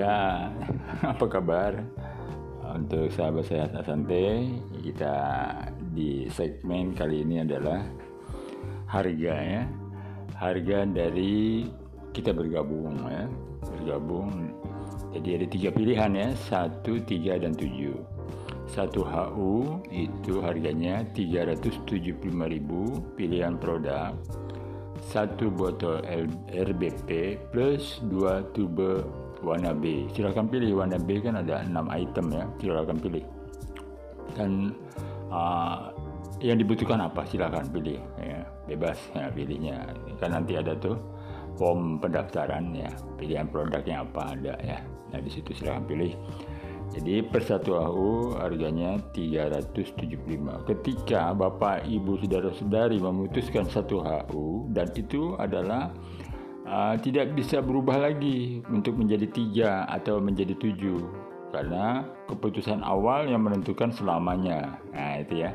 Ya, apa kabar? Untuk sahabat saya Asante, kita di segmen kali ini adalah harga ya. Harga dari kita bergabung ya. Bergabung. Jadi ada tiga pilihan ya, satu, tiga, dan tujuh. Satu HU itu harganya 375.000 pilihan produk satu botol RBP plus dua tube warna B. Silakan pilih warna B kan ada 6 item ya. Silakan pilih. Dan uh, yang dibutuhkan apa? Silakan pilih ya. Bebas ya pilihnya. Kan nanti ada tuh form pendaftaran ya. Pilihan produknya apa ada ya. Nah di situ silakan pilih. Jadi per satu AU harganya 375. Ketika Bapak Ibu Saudara-saudari memutuskan satu HU dan itu adalah uh, tidak bisa berubah lagi untuk menjadi tiga atau menjadi tujuh karena keputusan awal yang menentukan selamanya. Nah itu ya.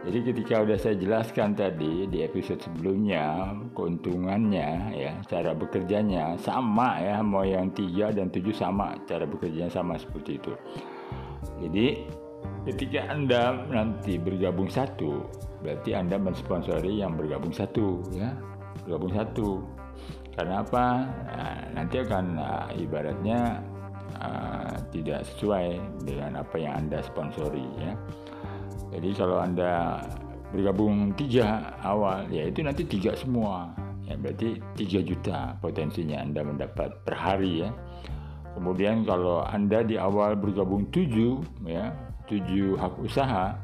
Jadi ketika udah saya jelaskan tadi di episode sebelumnya keuntungannya ya cara bekerjanya sama ya mau yang tiga dan tujuh sama cara bekerjanya sama seperti itu. Jadi ketika anda nanti bergabung satu berarti anda mensponsori yang bergabung satu ya bergabung satu karena apa nah, nanti akan uh, ibaratnya uh, tidak sesuai dengan apa yang anda sponsori ya jadi kalau Anda bergabung tiga awal, ya itu nanti tiga semua. Ya, berarti tiga juta potensinya Anda mendapat per hari ya. Kemudian kalau Anda di awal bergabung tujuh, ya tujuh hak usaha,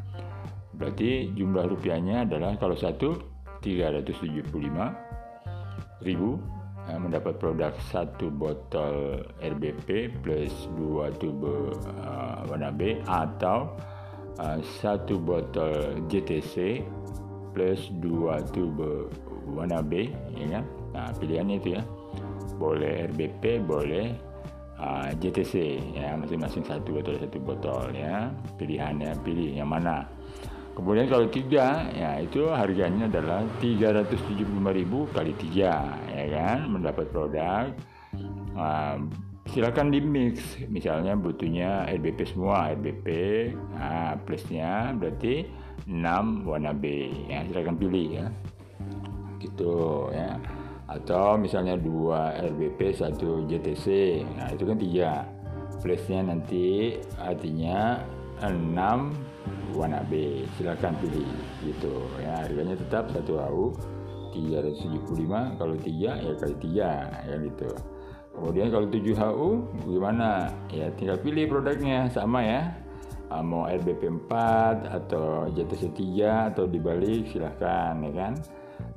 berarti jumlah rupiahnya adalah kalau satu 375 ribu ya, mendapat produk satu botol RBP plus dua tube uh, warna B atau uh, satu botol JTC plus dua tube warna B ya kan? Nah pilihannya itu ya. Boleh RBP boleh uh, JTC ya masing-masing satu botol satu botol ya. Pilihannya pilih yang mana kemudian kalau tiga ya itu harganya adalah 375.000 kali tiga ya kan? Mendapat produk. Uh, silakan di mix misalnya butuhnya RBP semua RBP nah, plusnya berarti 6 warna B ya. Silakan pilih ya. Gitu ya. Atau misalnya dua RBP satu JTC nah itu kan tiga. Plusnya nanti artinya 6 warna B silakan pilih gitu ya harganya tetap satu AU 375 kalau tiga ya kali tiga ya gitu Kemudian kalau 7HU gimana? Ya tinggal pilih produknya sama ya. Uh, mau RBP 4 atau JTC 3 atau dibalik silahkan ya kan.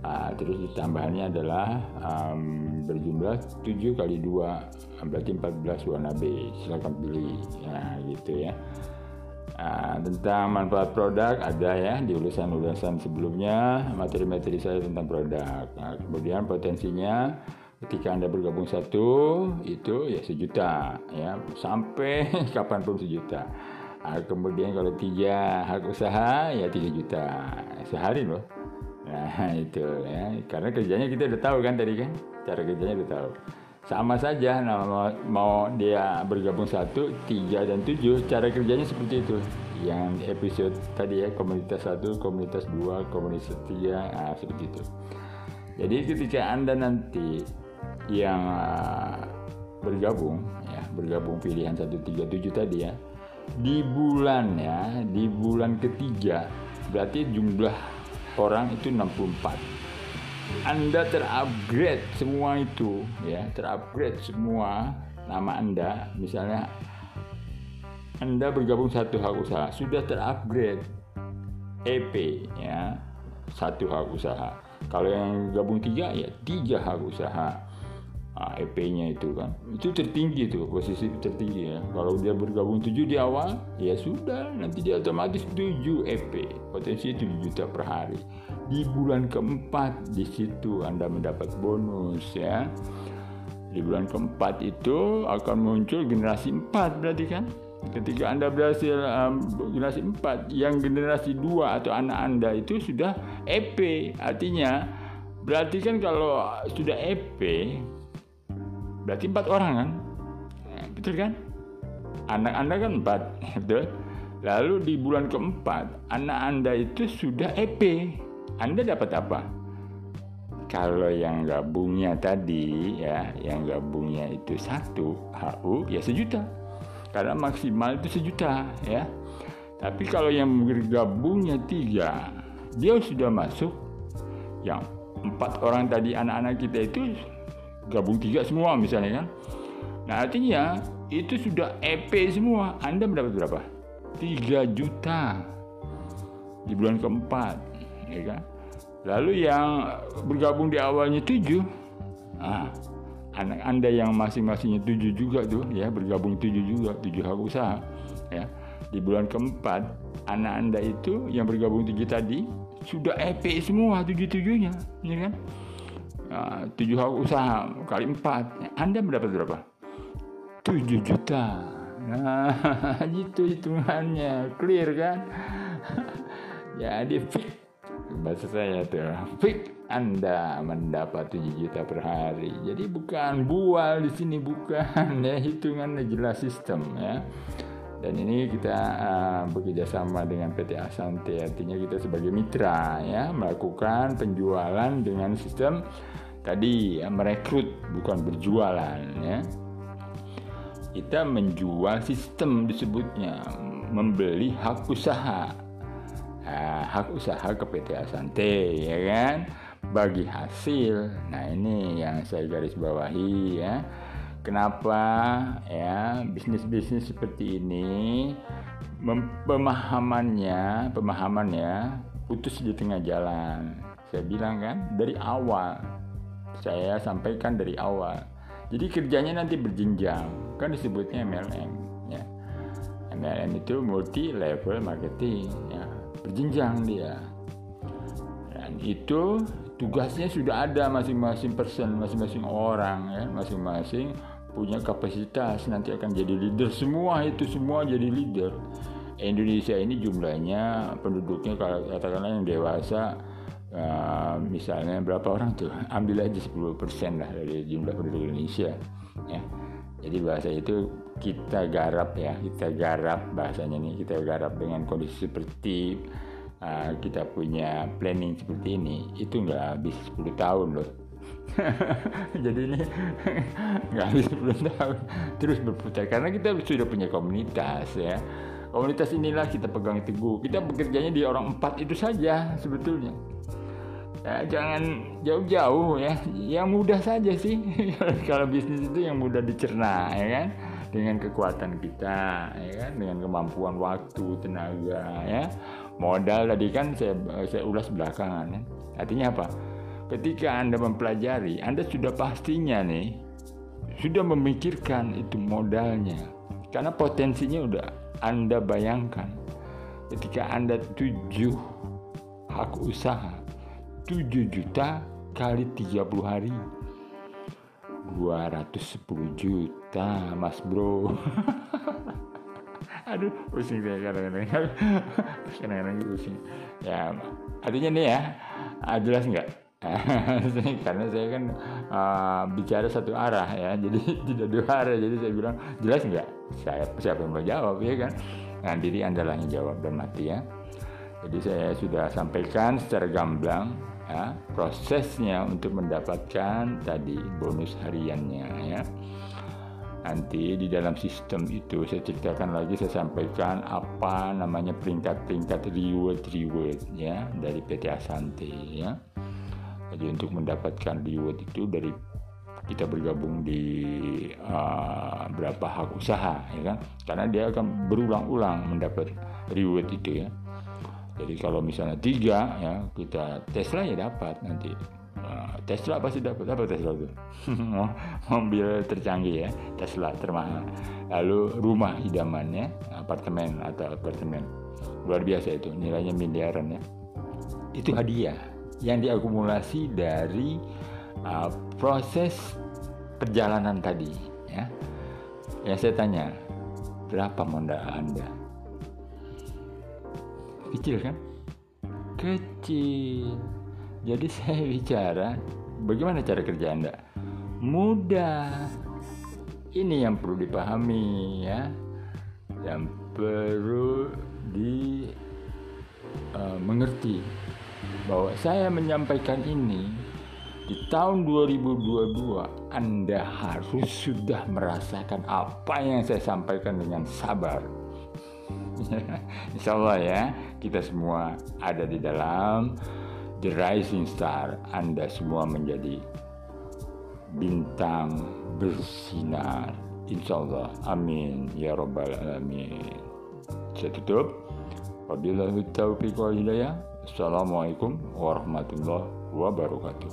Uh, terus tambahannya adalah um, berjumlah 7 kali 2 berarti 14 warna B silahkan pilih ya gitu ya uh, tentang manfaat produk ada ya di ulasan-ulasan sebelumnya materi-materi saya tentang produk. Nah, kemudian potensinya ketika anda bergabung satu itu ya sejuta ya. Sampai kapan pun sejuta. Nah, kemudian kalau tiga hak usaha ya tiga juta. Sehari loh. Nah itu ya. Karena kerjanya kita udah tahu kan tadi kan? Cara kerjanya udah tahu sama saja nah, mau, mau dia bergabung satu tiga dan tujuh cara kerjanya seperti itu. Yang episode tadi ya komunitas satu komunitas dua komunitas tiga nah, seperti itu. Jadi ketika anda nanti yang uh, bergabung ya bergabung pilihan 137 tadi ya di bulan ya di bulan ketiga berarti jumlah orang itu 64 Anda terupgrade semua itu ya terupgrade semua nama Anda. Misalnya Anda bergabung satu hak usaha sudah terupgrade EP ya satu hak usaha. Kalau yang gabung tiga ya tiga hak usaha EP-nya itu kan. Itu tertinggi tuh posisi tertinggi ya. Kalau dia bergabung 7 di awal ya sudah. Nanti dia otomatis 7 EP potensi 7 juta per hari. Di bulan keempat di situ Anda mendapat bonus ya. Di bulan keempat itu akan muncul generasi 4 berarti kan? Ketika Anda berhasil um, generasi 4 yang generasi 2 atau anak Anda itu sudah EP artinya berarti kan kalau sudah EP berarti empat orang kan? Nah, betul kan? Anak anda kan empat betul? Lalu di bulan keempat anak anda itu sudah EP anda dapat apa? Kalau yang gabungnya tadi ya yang gabungnya itu satu HU ya sejuta. Karena maksimal itu sejuta ya. Tapi kalau yang bergabungnya tiga dia sudah masuk. Yang empat orang tadi anak-anak kita itu gabung tiga semua misalnya kan. Nah artinya itu sudah EP semua. Anda mendapat berapa? 3 juta di bulan keempat ya kan? Lalu yang bergabung di awalnya tujuh nah, anak anda yang masing-masingnya tujuh juga tuh ya bergabung tujuh juga tujuh hak usaha ya. Di bulan keempat anak anda itu yang bergabung tujuh tadi sudah EP semua tujuh tujuhnya ya kan tujuh hak usaha kali empat. Anda mendapat berapa? Tujuh juta. Nah gitu hitungannya. Clear kan? Jadi fit bahasa saya tuh fit anda mendapat 7 juta per hari. Jadi bukan bual di sini bukan. Ya hitungannya jelas sistem ya. Dan ini kita uh, bekerja sama dengan PT Asante artinya kita sebagai mitra ya melakukan penjualan dengan sistem tadi ya merekrut bukan berjualan ya. Kita menjual sistem disebutnya membeli hak usaha. Nah, hak usaha ke PT Asante ya kan bagi hasil. Nah, ini yang saya garis bawahi ya. Kenapa ya bisnis-bisnis seperti ini pemahamannya, pemahamannya putus di tengah jalan. Saya bilang kan dari awal. Saya sampaikan dari awal. Jadi kerjanya nanti berjenjang. Kan disebutnya MLM ya. MLM itu multi level marketing ya. Berjenjang dia. Dan itu tugasnya sudah ada masing-masing person, masing-masing orang ya, masing-masing punya kapasitas. Nanti akan jadi leader. Semua itu semua jadi leader. Indonesia ini jumlahnya penduduknya kalau katakanlah yang dewasa uh, misalnya berapa orang tuh? Ambil aja 10% lah dari jumlah penduduk Indonesia ya. Jadi bahasa itu kita garap ya, kita garap bahasanya nih, kita garap dengan kondisi seperti uh, kita punya planning seperti ini itu nggak habis 10 tahun loh. Jadi ini nggak habis 10 tahun terus berputar. Karena kita sudah punya komunitas ya. Komunitas inilah kita pegang teguh. Kita bekerjanya di orang empat itu saja sebetulnya. Ya, jangan jauh-jauh ya. Yang mudah saja sih. Kalau bisnis itu yang mudah dicerna ya kan? Dengan kekuatan kita ya kan? Dengan kemampuan waktu tenaga ya modal tadi kan saya saya ulas belakangan ya. artinya apa? Ketika anda mempelajari anda sudah pastinya nih sudah memikirkan itu modalnya. Karena potensinya udah anda bayangkan. Ketika anda tujuh hak usaha 7 juta kali 30 hari. 210 juta mas bro aduh pusing saya kadang-kadang. Kadang-kadang pusing. Ya artinya nih ya ah, jelas nggak? Karena saya kan uh, bicara satu arah ya jadi tidak dua arah. Jadi saya bilang jelas nggak? Saya siapa yang mau jawab ya kan? Nah diri anda lah yang jawab dan mati ya. Jadi saya sudah sampaikan secara gamblang ya, prosesnya untuk mendapatkan tadi bonus hariannya ya nanti di dalam sistem itu saya ceritakan lagi saya sampaikan apa namanya peringkat-peringkat reward reward ya dari PT Asante ya. Jadi untuk mendapatkan reward itu dari kita bergabung di uh, berapa hak usaha ya kan? Karena dia akan berulang-ulang mendapat reward itu ya. Jadi kalau misalnya tiga ya kita Tesla ya dapat nanti Tesla pasti dapat. Apa Tesla itu? Mobil tercanggih ya Tesla termahal. Lalu rumah idamannya apartemen atau apartemen. Luar biasa itu nilainya miliaran ya. Itu hadiah yang diakumulasi dari uh, proses perjalanan tadi ya. Yang saya tanya berapa modal anda kecil kan? Kecil jadi saya bicara bagaimana cara kerja anda? Mudah. Ini yang perlu dipahami ya, yang perlu di uh, mengerti bahwa saya menyampaikan ini di tahun 2022 Anda harus sudah merasakan apa yang saya sampaikan dengan sabar. Insya Allah ya, kita semua ada di dalam The Rising Star. Anda semua menjadi bintang bersinar. Insya Allah. Amin. Ya Rabbal Alamin. Saya tutup. Wabillahi taufiq wal hidayah. Assalamualaikum warahmatullahi wabarakatuh.